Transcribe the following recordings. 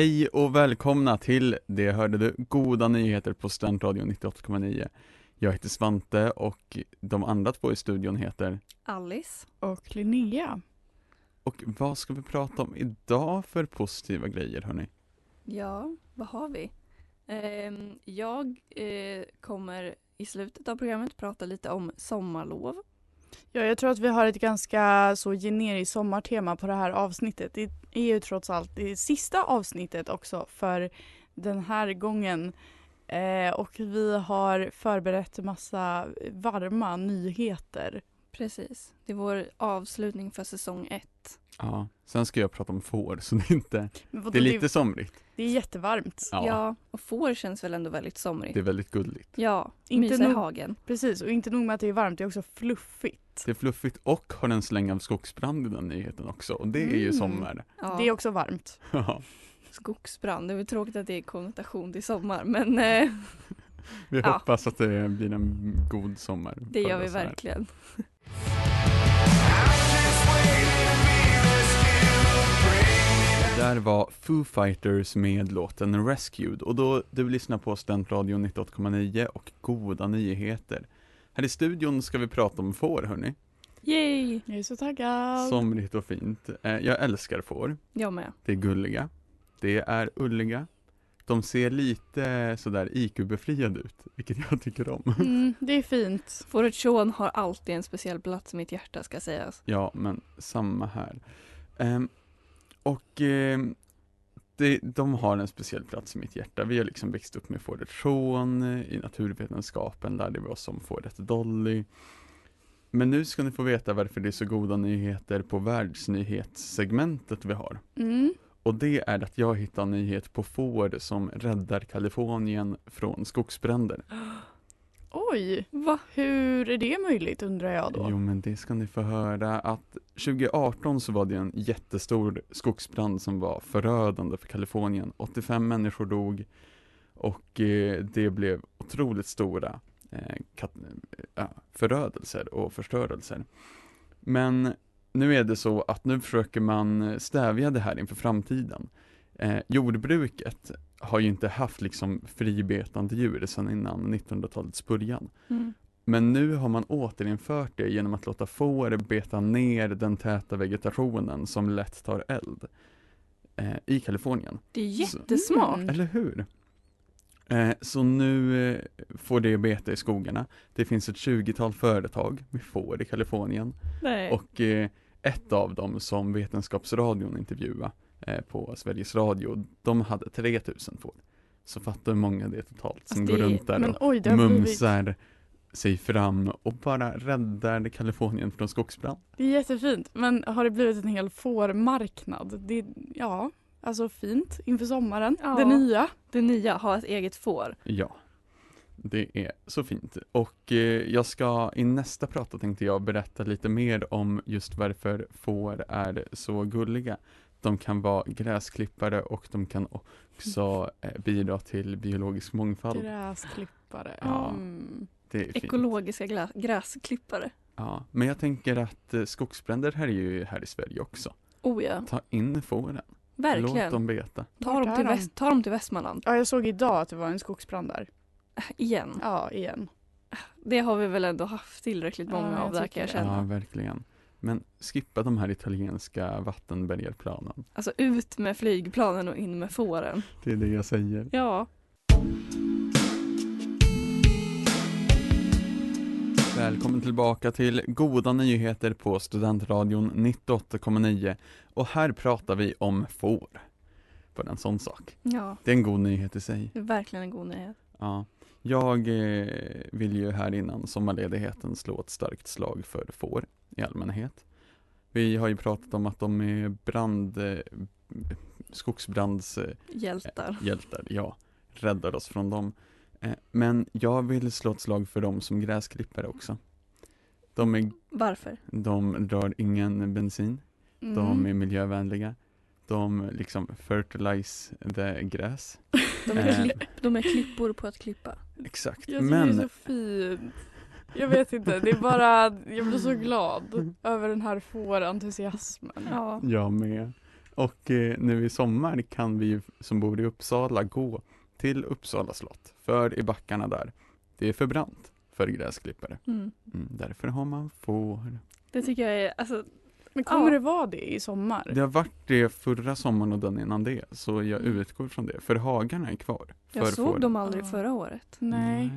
Hej och välkomna till Det hörde du, Goda Nyheter på Studentradion 98,9. Jag heter Svante och de andra två i studion heter Alice. Och Linnea. Och vad ska vi prata om idag för positiva grejer hörni? Ja, vad har vi? Ehm, jag eh, kommer i slutet av programmet prata lite om sommarlov. Ja, jag tror att vi har ett ganska så generiskt sommartema på det här avsnittet. Det är ju trots allt det sista avsnittet också för den här gången. Eh, och vi har förberett massa varma nyheter. Precis. Det är vår avslutning för säsong ett. Ja, sen ska jag prata om får så det är inte, vadå, det är lite somrigt. det är jättevarmt. Ja, Ja, och får känns väl ändå väldigt somrigt. det är väldigt gulligt. Ja, Inte mysa i hagen. Precis, och inte nog med att det är varmt, det är också fluffigt. Det är fluffigt och har en släng av skogsbrand i den nyheten också och det är ju Mm. sommar. Ja, Det är också varmt. Ja, skogsbrand. Det är väl tråkigt att det är konnotation till sommar men eh, vi Ja. hoppas att det blir en god sommar. det gör vi verkligen. Där var Foo Fighters med låten Rescued och då du lyssnar på Studentradion 98,9 och goda nyheter. Här i studion ska vi prata om får hörni. Yay! Jag är så taggad. Somrigt och fint. Eh, Jag älskar får. Jag med. Det är gulliga. Det är ulliga. De ser lite sådär IQ-befriade ut, vilket jag tycker om. Mm, det är fint. Fåret Sean har alltid en speciell plats i mitt hjärta ska sägas. Ja, men samma här. Ehm, och ehm, det, de har en speciell plats i mitt hjärta. Vi har liksom växt upp med fåret Sean, i naturvetenskapen lärde vi oss om fåret Dolly. Men nu ska ni få veta varför det är så goda nyheter på världsnyhetssegmentet vi har. Mm. Och det är att jag hittar en nyhet på får som räddar Kalifornien från skogsbränder. Oj, Va? hur är det möjligt undrar jag då? Jo men det ska ni få höra att 2018 så var det en jättestor skogsbrand som var förödande för Kalifornien. 85 människor dog och eh, det blev otroligt stora eh, eh, förödelser och förstörelser. Men nu är det så att nu försöker man stävja det här inför framtiden. Eh, jordbruket har ju inte haft liksom fribetande djur sedan innan 1900-talets början. Mm. Men nu har man återinfört det genom att låta får beta ner den täta vegetationen som lätt tar eld eh, i Kalifornien. Det är jättesmart. Mm. Eller hur? Eh, så nu eh, får det beta i skogarna. Det finns ett 20-tal företag med får i Kalifornien Nej. och eh, ett av dem som Vetenskapsradion intervjuade eh, på Sveriges Radio, de hade 3000 får. Så fatta hur många det är totalt som Alltså, går runt där Men och oj, har blivit, mumsar sig fram och bara räddar Kalifornien från skogsbrand. det är jättefint. Men har det blivit en hel fårmarknad? Det, ja, alltså fint inför sommaren. Ja. Det nya. Det nya, ha ett eget får. Ja, det är så fint. Och eh, jag ska i nästa prata tänkte jag berätta lite mer om just varför får är så gulliga. De kan vara gräsklippare och de kan också eh, bidra till biologisk mångfald. Gräsklippare. Ja. Mm. Det är fint. Ekologiska glä- gräsklippare. Ja, men jag tänker att eh, skogsbränder här är ju här i Sverige också. Oh ja, Ta in fåren, låt verkligen. dem beta. Ta dem, till de? väst, ta dem till Västmanland. Ja, jag såg idag att det var en skogsbrand där. Äh, Igen. Ja, igen. Det har vi väl ändå haft tillräckligt Ja, många jag av där kan jag känna. Ja, verkligen. Men skippa de här italienska vattenbergarplanen. Alltså ut med flygplanen och in med fåren. Det är det jag säger. Ja. Välkommen tillbaka till Goda nyheter på Studentradion 98,9 och här pratar vi om får. För en sån sak. Ja, Det är en god nyhet i sig. det är verkligen en god nyhet. Ja. Jag eh, vill ju här innan sommarledigheten slå ett starkt slag för får i allmänhet. Vi har ju pratat om att de är brand, eh, skogsbrandshjältar, Hjältar. ja, räddar oss från dem. Eh, men jag vill slå ett slag för dem som gräsklippare också. De, är, Varför? de drar ingen bensin, Mm. de är miljövänliga, de liksom fertilize the gräs. De är, Eh. klipp, de är klippor på att klippa. Exakt, Jag tycker det är men så fint. Jag vet inte, det är bara, jag blir så glad över den här fårentusiasmen. Ja. Jag med. Och eh, nu i sommar kan vi som bor i Uppsala gå till Uppsala slott. För i backarna där, det är för brant för gräsklippare. Mm. Mm, därför har man får. Det tycker jag är, alltså, Men kommer Ja. det vara det i sommar? Det har varit det förra sommaren och den innan det, så jag Mm. utgår från det. För hagarna är kvar. jag såg fåren. dem aldrig Ja. förra året. Nej.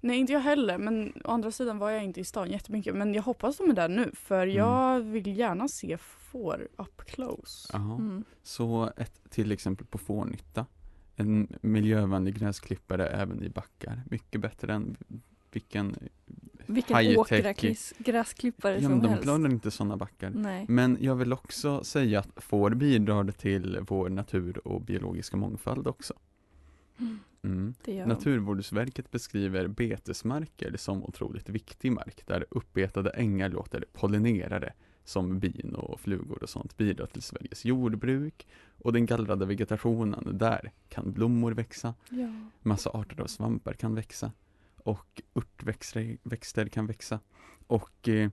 Nej, inte jag heller. Men å andra sidan var jag inte i stan jättemycket. Men jag hoppas de är där nu. För Mm. jag vill gärna se får up close. Mm. Så ett till exempel på fårnytta. En miljövänlig gräsklippare även i backar. Mycket bättre än vilken Vilken high-tech- åkgräsklippare gräsklippare Ja som de helst. klarar inte sådana backar. Nej. Men jag vill också säga att får bidrar till vår natur och biologiska mångfald också. Mm, Mm. De. Naturvårdsverket beskriver betesmarker som otroligt viktig mark där uppbetade ängar låter pollinerare som bin och flugor och sånt bidra till Sveriges jordbruk och den gallrade vegetationen, där kan blommor växa, Ja. massa arter av svampar kan växa och örtväxter växter kan växa. Och eh,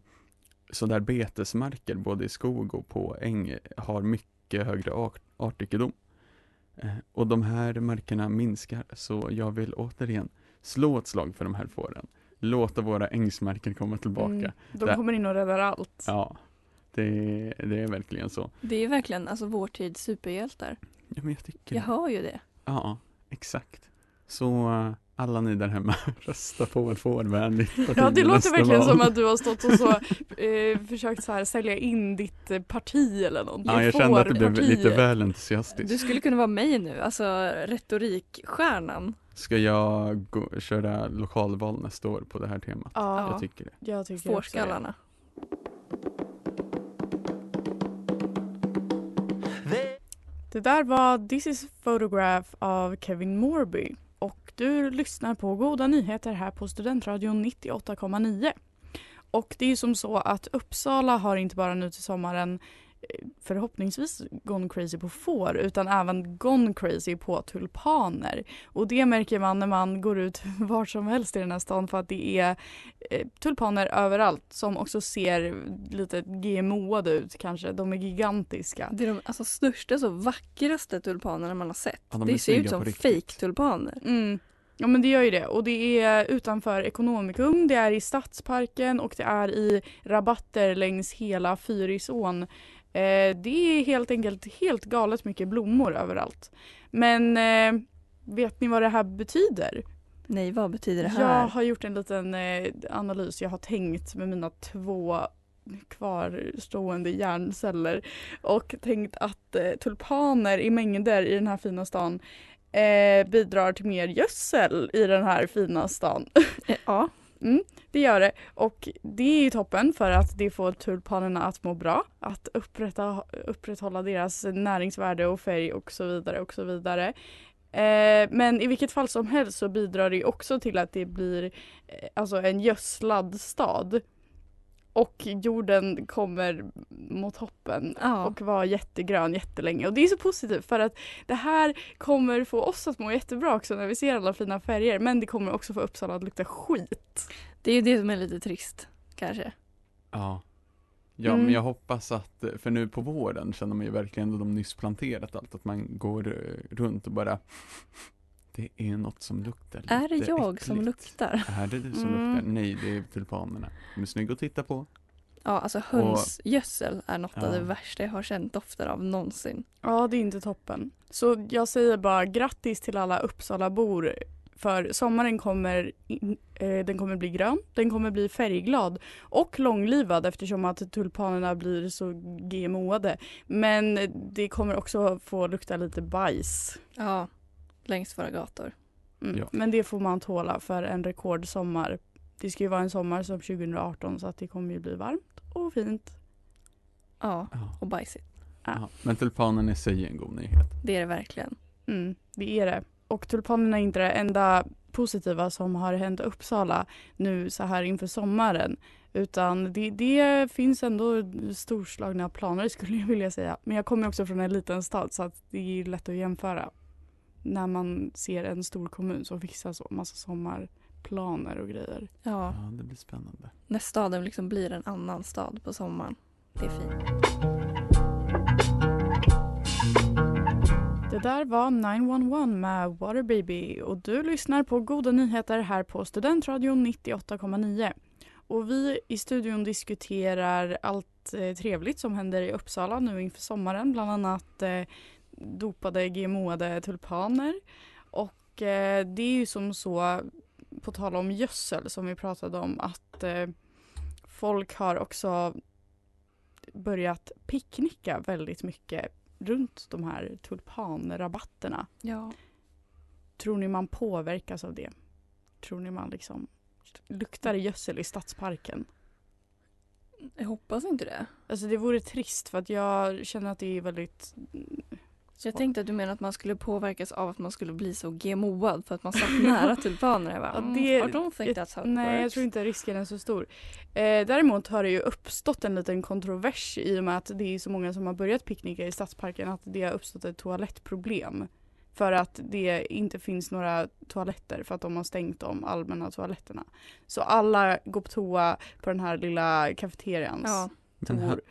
så där betesmarker både i skog och på äng har mycket högre art, artrikedom. Eh, och de här markerna minskar så jag vill återigen slå ett slag för de här fåren. Låta våra ängsmarker komma tillbaka. Mm, de Där- kommer in och räddar allt. Ja, det, det är verkligen så. Det är verkligen alltså vår tids superhjältar. Ja, men jag tycker Jag hör ju det. Ja, exakt. Så alla ni där hemma, rösta på ett fårvänligt parti Ja det låter verkligen val. som att du har stått och så eh, försökt så här sälja in ditt eh, parti eller någonting. Ja, jag kände att det blev lite väl entusiastiskt. Du skulle kunna vara mig nu, alltså retorikstjärnan. Ska jag gå, köra lokalval nästa år på det här temat? Ja, Jag tycker det. jag tycker. Fårskallarna. Det där var This is a photograph av Kevin Morby och du lyssnar på Goda nyheter här på Studentradion 98,9. Och det är ju som så att Uppsala har inte bara nu till sommaren förhoppningsvis gone crazy på får utan även gone crazy på tulpaner. Och det märker man när man går ut var som helst i den här stan för att det är eh, tulpaner överallt som också ser lite GMOade ut kanske. De är gigantiska. Det är de alltså, största, så vackraste tulpanerna man har sett. Ja, de det ser ut som fake-tulpaner. Mm. Ja men det gör ju det och det är utanför Ekonomikum, det är i Stadsparken och det är i rabatter längs hela Fyrisån. Eh, det är helt enkelt helt galet mycket blommor överallt. Men eh, vet ni vad det här betyder? Nej, vad betyder det Jag här? har gjort en liten eh, analys, jag har tänkt med mina två kvarstående hjärnceller och tänkt att tulpaner i mängder i den här fina stan eh, bidrar till mer gödsel i den här fina stan. Eh, Mm, Det gör det och det är ju toppen för att det får tulpanerna att må bra, att upprätta, upprätthålla deras näringsvärde och färg och så vidare och så vidare. Eh, men i vilket fall som helst så bidrar det också till att det blir eh, alltså en gödslad stad. Och jorden kommer mot toppen ja. och vara jättegrön jättelänge. Och det är så positivt för att det här kommer få oss att må jättebra också när vi ser alla fina färger. Men det kommer också få Uppsala att lukta skit. det är ju det som är lite trist kanske. Ja. Ja, Mm. men jag hoppas att, för nu på våren känner man ju verkligen de nyss planterat allt, att man går eh, runt och bara Det är något som luktar lite Är det jag som äckligt." luktar? Är det du som Mm. luktar? Nej, det är tulpanerna. De är snygga att titta på. Ja, alltså hönsgödsel är något av Ja. det värsta jag har känt dofter av någonsin. Ja, det är inte toppen. Så jag säger bara grattis till alla Uppsalabor. För sommaren kommer, eh, den kommer bli grön, den kommer bli färgglad och långlivad eftersom att tulpanerna blir så GMOade. Men det kommer också få lukta lite bajs. Ja, längs våra gator. Mm. Ja. Men det får man tåla för en rekordsommar. Det ska ju vara en sommar som 2018 så att det kommer ju bli varmt och fint. Ja, Ja. och bajsigt. Ja. Men tulpanen i sig är en god nyhet. Det är det verkligen. Mm, det är det. Och tulpanerna är inte det enda positiva som har hänt i Uppsala nu så här inför sommaren. Utan det, det finns ändå storslagna planer skulle jag vilja säga. Men jag kommer också från en liten stad så att det är lätt att jämföra. När man ser en stor kommun som fixar så massa sommarplaner och grejer. Ja, Ja, det blir spännande. när staden liksom blir en annan stad på sommaren. Det är fint. Det där var 911 med Water Baby och du lyssnar på Goda nyheter här på Studentradion 98,9. Och vi i studion diskuterar allt eh, trevligt som händer i Uppsala nu inför sommaren, bland annat eh, dopade GMOade tulpaner. Och eh, det är ju som så, på tal om gödsel som vi pratade om, att eh, folk har också börjat picknicka väldigt mycket runt de här tulpanrabatterna. Ja. Tror ni man påverkas av det? Tror ni man liksom luktar gödsel i stadsparken? Jag hoppas inte det. Alltså det vore trist för att jag känner att det är väldigt Så jag tänkte att du menar att man skulle påverkas av att man skulle bli så GMOad för att man satt nära tulpaner. Jag bara, mm, det- I don't think jag- that's how it Nej, jag works. tror inte risken är så stor. Eh, däremot har det ju uppstått en liten kontrovers i och med att det är så många som har börjat picknicka i stadsparken att det har uppstått ett toalettproblem. För att det inte finns några toaletter för att de har stängt de allmänna toaletterna. Så alla går på toa på den här lilla kafeterians Ja,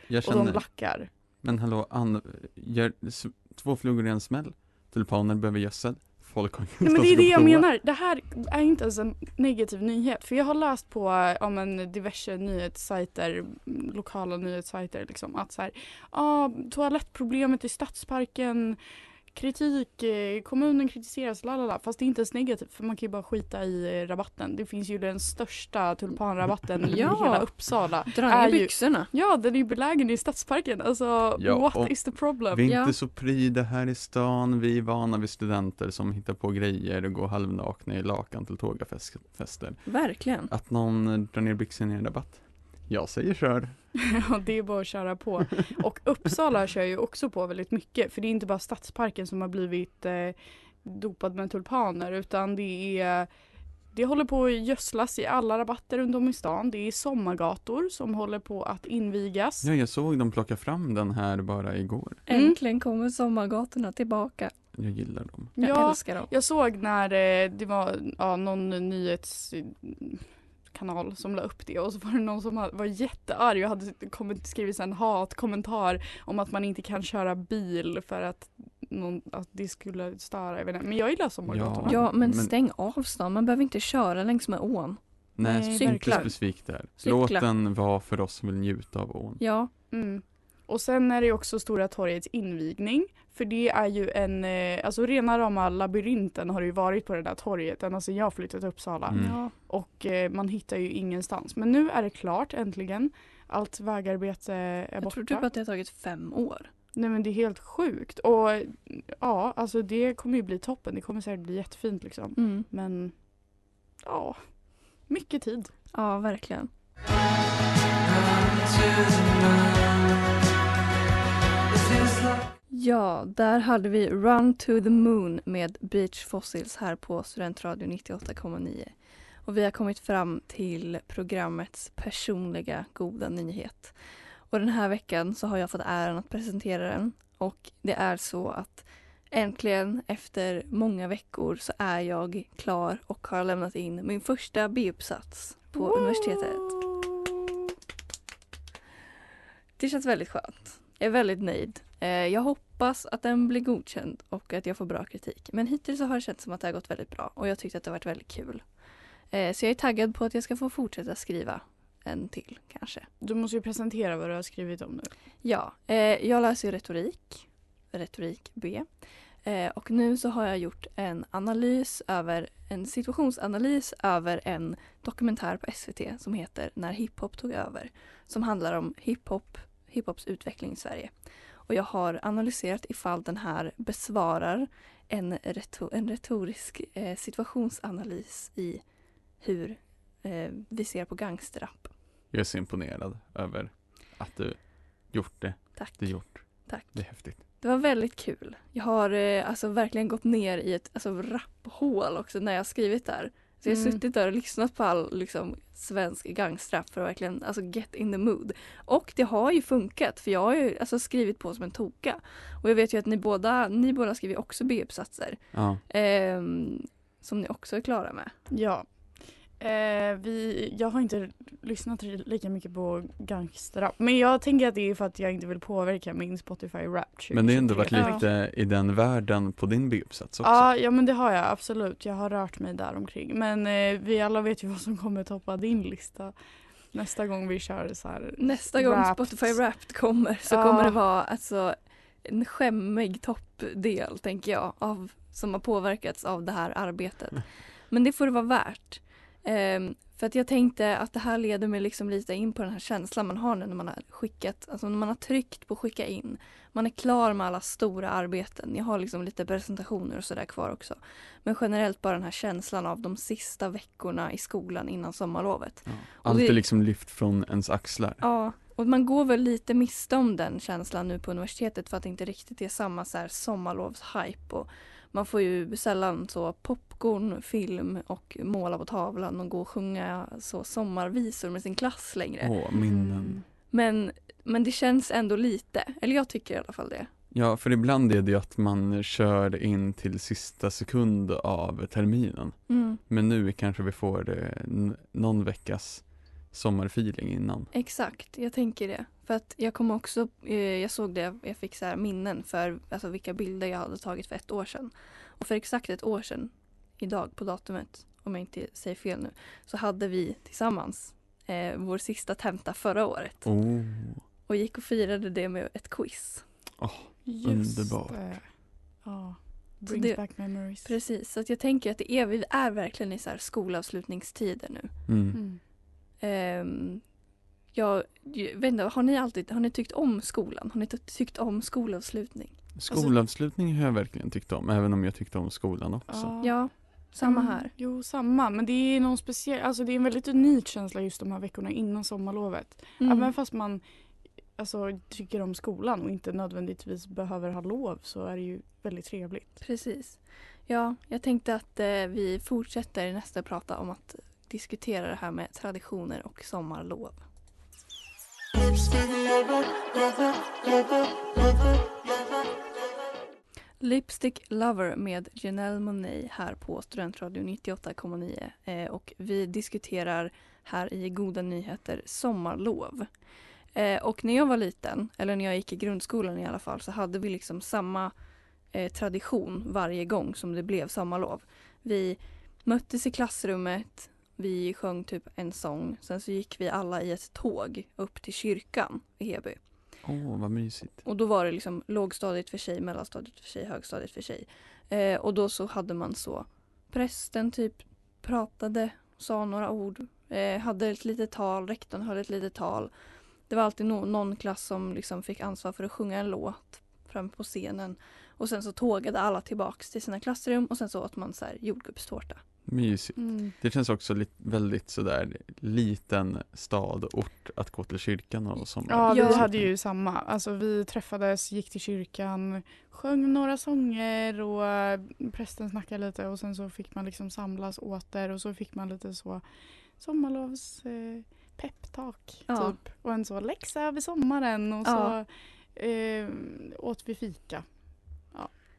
jag och de lackar. men hallå, Ann, gör, två flugor i en smäll. Tulpaner behöver gödsel. Folk har Nej, men det är det jag menar. Det här är inte ens en negativ nyhet. För jag har läst på ja, men, diverse nyhetssajter, lokala nyhetssajter, liksom, att så här, ah, toalettproblemet i stadsparken, kritik, eh, kommunen kritiseras, lalala. Fast det är inte ens negativt för man kan ju bara skita i eh, rabatten. Det finns ju den största tulpanrabatten i Ja. hela Uppsala. dra ner ju- byxorna. Ja, den är ju belägen i stadsparken. Alltså, Ja, what is the problem? Vi är Ja. inte så pryda här i stan, vi är vana vid studenter som hittar på grejer och går halvnakna i lakan till tågafester. Verkligen. Att någon eh, drar ner byxorna i en rabatt. Jag säger kör. Ja, det är bara att köra på. Och Uppsala kör ju också på väldigt mycket. För det är inte bara stadsparken som har blivit eh, dopad med tulpaner utan det är det håller på att gödslas i alla rabatter runt om i stan. Det är sommargator som håller på att invigas. Ja, jag såg dem plocka fram den här bara igår. Mm. Äntligen kommer sommargatorna tillbaka. Jag gillar dem. Jag Ja, älskar dem. Jag såg när eh, det var ja, någon nyhetskanal som la upp det och så var det någon som var jättearg och hade skrivit en hatkommentar om att man inte kan köra bil för att, någon, att det skulle störa. Jag vet inte. Men jag gillar sommargatorna. Ja, men, Men- stäng av stan. Man behöver inte köra längs med ån. Nej, Nej, inte specifikt där. Cykla. Låt den vara för oss som vill njuta av ån. Ja, Mm. Och sen är det också Stora torgets invigning. För det är ju en, eh, alltså rena rama labyrinten har det ju varit på det där torget ända sedan jag flyttade till Uppsala. Mm. Och eh, man hittar ju ingenstans. Men nu är det klart äntligen. Allt vägarbete är Jag borta. tror typ att det har tagit fem år. Nej men det är helt sjukt. Och ja, alltså det kommer ju bli toppen. Det kommer säkert bli jättefint liksom. Mm. Men ja, mycket tid. Ja, verkligen. Ja, där hade vi Run to the Moon med Beach Fossils här på Studentradio 98,9. Och vi har kommit fram till programmets personliga goda nyhet. Och den här veckan så har jag fått äran att presentera den. Och det är så att äntligen efter många veckor så är jag klar och har lämnat in min första B-uppsats på universitetet. Det känns väldigt skönt. Är väldigt nöjd. Eh, Jag hoppas att den blir godkänd och att jag får bra kritik. Men hittills har det känts som att det har gått väldigt bra och jag tyckte att det har varit väldigt kul. Eh, Så jag är taggad på att jag ska få fortsätta skriva en till kanske. Du måste ju presentera vad du har skrivit om nu. Ja, eh, jag läser retorik, retorik B. Och nu så har jag gjort en analys över, en situationsanalys över en dokumentär på SVT som heter När hiphop tog över. Som handlar om hiphop, hiphops utveckling i Sverige. Och jag har analyserat ifall den här besvarar en, reto en retorisk eh, situationsanalys i hur eh, vi ser på gangsterrap. Jag är så imponerad över att du gjort det Tack. du gjort. Tack. Det är häftigt. Det var väldigt kul. Jag har eh, alltså verkligen gått ner i ett alltså, rapphål också när jag skrivit där. Så jag har Mm. suttit där och lyssnat på all liksom, svensk gangstrap för att verkligen alltså, get in the mood. Och det har ju funkat för jag har ju alltså, skrivit på som en toka. Och jag vet ju att ni båda, ni båda skriver också B-uppsatser. Ja. ehm, som ni också är klara med. Ja. Eh, vi, jag har inte lyssnat lika mycket på gangsterrap. Men jag tänker att det är för att jag inte vill påverka min Spotify rap 2023. Men det har ändå varit Ja. lite i den världen på din B-uppsats också. Ja, ja men det har jag absolut. Jag har rört mig där omkring. Men eh, vi alla vet ju vad som kommer toppa din lista nästa gång vi kör så här. Nästa gång Wrapped. Spotify Wrapped kommer så Ja. kommer det vara alltså, en skämmig toppdel tänker jag av, som har påverkats av det här arbetet. Men det får det vara värt. Ehm, för att jag tänkte att det här leder mig liksom lite in på den här känslan man har nu när man har skickat, alltså när man har tryckt på skicka in. Man är klar med alla stora arbeten. Jag har liksom lite presentationer och sådär kvar också. Men generellt bara den här känslan av de sista veckorna i skolan innan sommarlovet. Ja. Allt det- är liksom lyft från ens axlar. Ja, och man går väl lite miste om den känslan nu på universitetet för att det inte riktigt är samma så här sommarlovshype och man får ju sällan så popcorn, film och måla på tavlan och gå och sjunga så sommarvisor med sin klass längre. Åh, minnen. Men, men det känns ändå lite, eller jag tycker i alla fall det. Ja, för ibland är det ju att man kör in till sista sekund av terminen. Mm, Men nu kanske vi får någon veckas sommarfeeling innan. exakt, jag tänker det. För att jag kom också, eh, jag såg det, jag fick så här minnen för alltså vilka bilder jag hade tagit för ett år sedan. Och för exakt ett år sedan, idag på datumet, om jag inte säger fel nu, så hade vi tillsammans eh, vår sista tenta förra året. Oh. Och gick och firade det med ett quiz. Just Underbart. det. Ja. Brings det- back memories. Precis, så att jag tänker att det är, vi är verkligen i så här skolavslutningstider nu. Mm. Mm. Ehm, jag, jag vet inte, har ni alltid har ni tyckt om skolan? Har ni ty- tyckt om skolavslutning? Skolavslutning har jag verkligen tyckt om, även om jag tyckte om skolan också. Ja, samma Mm, här. Jo, samma. Men det är någon speciell, alltså det är en väldigt unik känsla just de här veckorna innan sommarlovet. Mm. Även fast man alltså, tycker om skolan och inte nödvändigtvis behöver ha lov så är det ju väldigt trevligt. Precis. Ja, jag tänkte att eh, vi fortsätter nästa prata om att diskutera det här med traditioner och sommarlov. Lipstick Lover med Janelle Monet här på Studentradion 98,9 eh, och vi diskuterar här i Goda nyheter sommarlov. Eh, och när jag var liten, eller när jag gick i grundskolan i alla fall, så hade vi liksom samma eh, tradition varje gång som det blev sommarlov. Vi möttes i klassrummet, vi sjöng typ en sång, sen så gick vi alla i ett tåg upp till kyrkan i Heby. Åh, vad mysigt. Och då var det liksom lågstadiet för sig, mellanstadiet för sig, högstadiet för sig. Eh, och då så hade man så, prästen typ pratade, sa några ord, eh, hade ett litet tal, rektorn höll ett litet tal. Det var alltid no- någon klass som liksom fick ansvar för att sjunga en låt fram på scenen. Och sen så tågade alla tillbaks till sina klassrum och sen så åt man så här jordgubbstårta. Mysigt. Mm. Det känns också li- väldigt sådär liten stad, ort att gå till kyrkan och sommar. Ja, vi Ja. hade ju samma. Alltså vi träffades, gick till kyrkan, sjöng några sånger och eh, prästen snackade lite och sen så fick man liksom samlas åter och så fick man lite så sommarlovs eh, peptalk Ja. typ. Och en så läxa över sommaren och Ja. så eh, åt vi fika.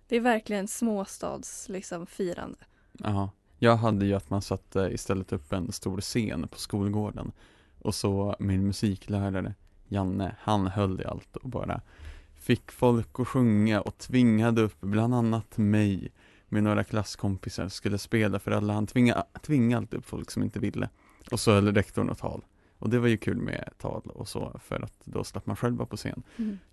Det är verkligen småstads liksom firande. Ja, jag hade ju att man satte istället upp en stor scen på skolgården och så min musiklärare Janne, han höll i allt och bara fick folk att sjunga och tvingade upp bland annat mig med några klasskompisar skulle spela för alla. Han tvingade, tvingade alltid upp folk som inte ville. Och så höll rektorn och tal. Och det var ju kul med tal och så för att då slapp man själv vara på scen.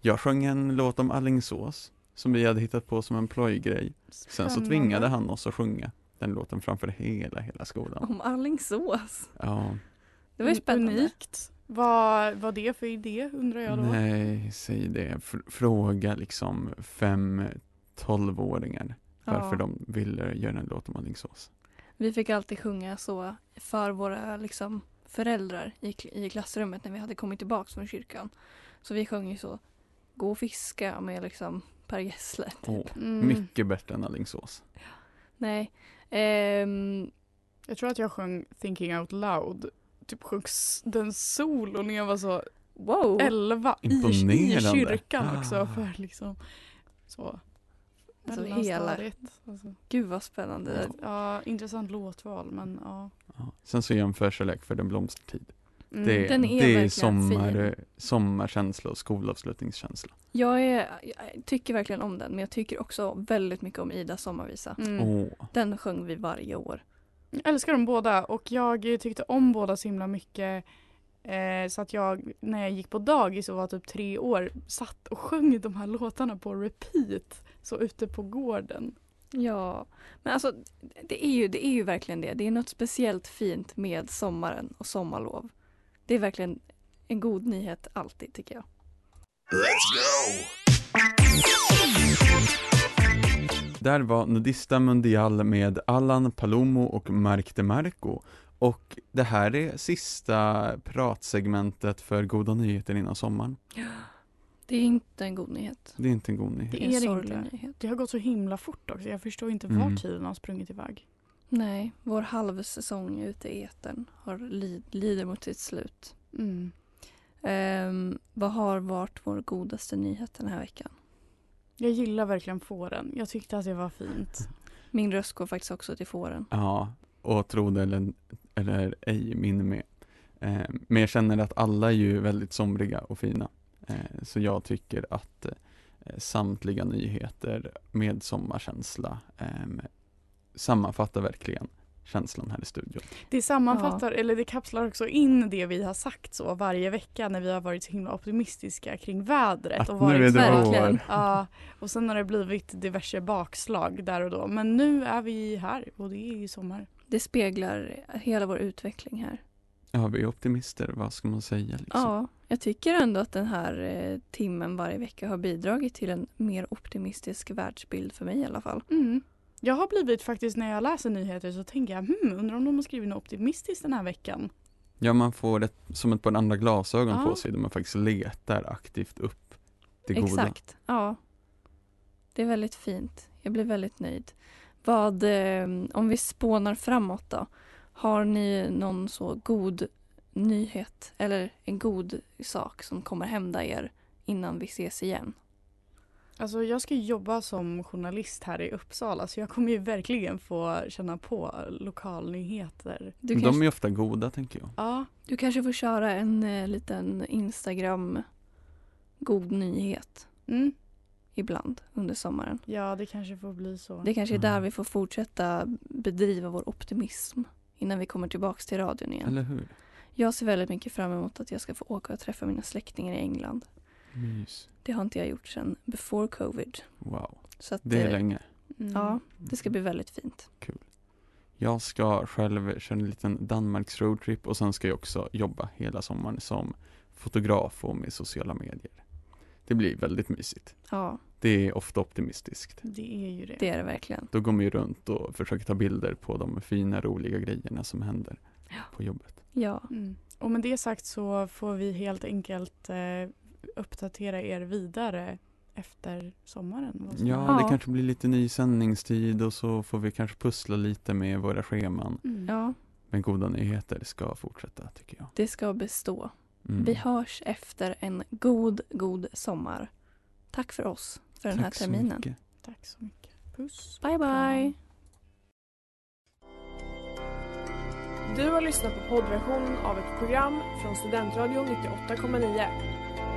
Jag sjöng en låt om Allingsås som vi hade hittat på som en plojgrej. Sen så tvingade han oss att sjunga den låten framför hela, hela skolan. Om Alingsås. Ja, Det var ju spännande. Unikt. Vad var det för idé undrar jag då? nej, säg det. Fr- fråga liksom fem tolvåringar. varför Ja. de ville göra en låt om Alingsås. Vi fick alltid sjunga så för våra liksom, föräldrar i, i klassrummet när vi hade kommit tillbaka från kyrkan. Så vi sjöng ju så Gå och fiska med liksom Per Gessle. Typ. Mm. Mycket bättre än Alingsås. Nej. Ehm, Jag tror att jag sjöng Thinking Out Loud. Typ sjöng den solo när jag var så wow! 11 i, i kyrkan Ah. också för liksom så. Alltså mellanstadiet. Alltså, Gud vad spännande. ja, intressant låtval men ja. Ja. Sen så jämförskärlek för den blomstertid. Mm. Det, Den är det är sommar, fin. sommarkänsla och skolavslutningskänsla. Jag, är, jag tycker verkligen om den men jag tycker också väldigt mycket om Idas sommarvisa. Mm. Åh, Den sjöng vi varje år. Jag älskar dem båda och jag tyckte om båda så himla mycket. Eh, så att jag när jag gick på dagis och var typ tre år satt och sjöng de här låtarna på repeat. Så ute på gården. Ja, men alltså det är, ju, det är ju verkligen det. Det är något speciellt fint med sommaren och sommarlov. Det är verkligen en god nyhet alltid tycker jag. Där var Nudista Mundial med Allan Palomo och Mark DeMarco. Och det här är sista pratsegmentet för goda nyheter innan sommaren. Det är inte en god nyhet. Det är inte en god nyhet. Det är är en sorglig nyhet. Det har gått så himla fort också. Jag förstår inte Mm. var tiden har sprungit iväg. Nej, vår halvsäsong ute i etern har lid, lider mot sitt slut. Mm. Ehm, vad har varit vår godaste nyhet den här veckan? Jag gillar verkligen fåren. Jag tyckte att det var fint. Min röst går faktiskt också till fåren. Ja, och tro det eller, eller ej, min med. Eh, men jag känner att alla är ju väldigt somriga och fina. Eh, så jag tycker att eh, samtliga nyheter med sommarkänsla eh, sammanfattar verkligen känslan här i studion. Det sammanfattar, eller det kapslar också in det vi har sagt så varje vecka när vi har varit så himla optimistiska kring vädret. Att och nu varit är det Verkligen. vår. Ja, och sen har det blivit diverse bakslag där och då. Men nu är vi här och det är ju sommar. Det speglar hela vår utveckling här. Ja, vi är optimister, vad ska man säga liksom? Ja, jag tycker ändå att den här eh, timmen varje vecka har bidragit till en mer optimistisk världsbild för mig i alla fall. Mm. Jag har blivit faktiskt när jag läser nyheter så tänker jag hmm, undrar om de har skrivit något optimistiskt den här veckan. Ja, man får ett, som ett par andra glasögon Ja. på sig där man faktiskt letar aktivt upp det goda. Exakt, ja. Det är väldigt fint. Jag blir väldigt nöjd. Vad, eh, om vi spånar framåt då. Har ni någon så god nyhet eller en god sak som kommer hända er innan vi ses igen? Alltså jag ska jobba som journalist här i Uppsala så jag kommer ju verkligen få känna på lokalnyheter. Du, De kanske, är ofta goda tänker jag. Ja, du kanske får köra en eh, liten Instagram god nyhet mm. ibland under sommaren. ja det kanske får bli så. Det kanske är där Mm. vi får fortsätta bedriva vår optimism innan vi kommer tillbaks till radion igen. Eller hur? Jag ser väldigt mycket fram emot att jag ska få åka och träffa mina släktingar i England. Mys. Det har inte jag gjort sedan before covid. Wow, Så att, det är eh, länge. Mm. Ja, det ska bli väldigt fint. Jag ska själv köra en liten Danmarks roadtrip och sen ska jag också jobba hela sommaren som fotograf och med sociala medier. Det blir väldigt mysigt. Ja, Det är ofta optimistiskt. Det är ju det. det är det verkligen. Då går man ju runt och försöker ta bilder på de fina, roliga grejerna som händer Ja. på jobbet. Ja, Mm. Och med det sagt så får vi helt enkelt eh, uppdatera er vidare efter sommaren. Ja, det Ja. kanske blir lite ny sändningstid och så får vi kanske pussla lite med våra scheman. Mm. ja, Men goda nyheter ska fortsätta tycker jag. det ska bestå. Mm. Vi hörs efter en god, god sommar. Tack för oss för den här Tack terminen. mycket. Tack så mycket. Puss. Bye, bye! Du har lyssnat på poddversion av ett program från Studentradion 98,9.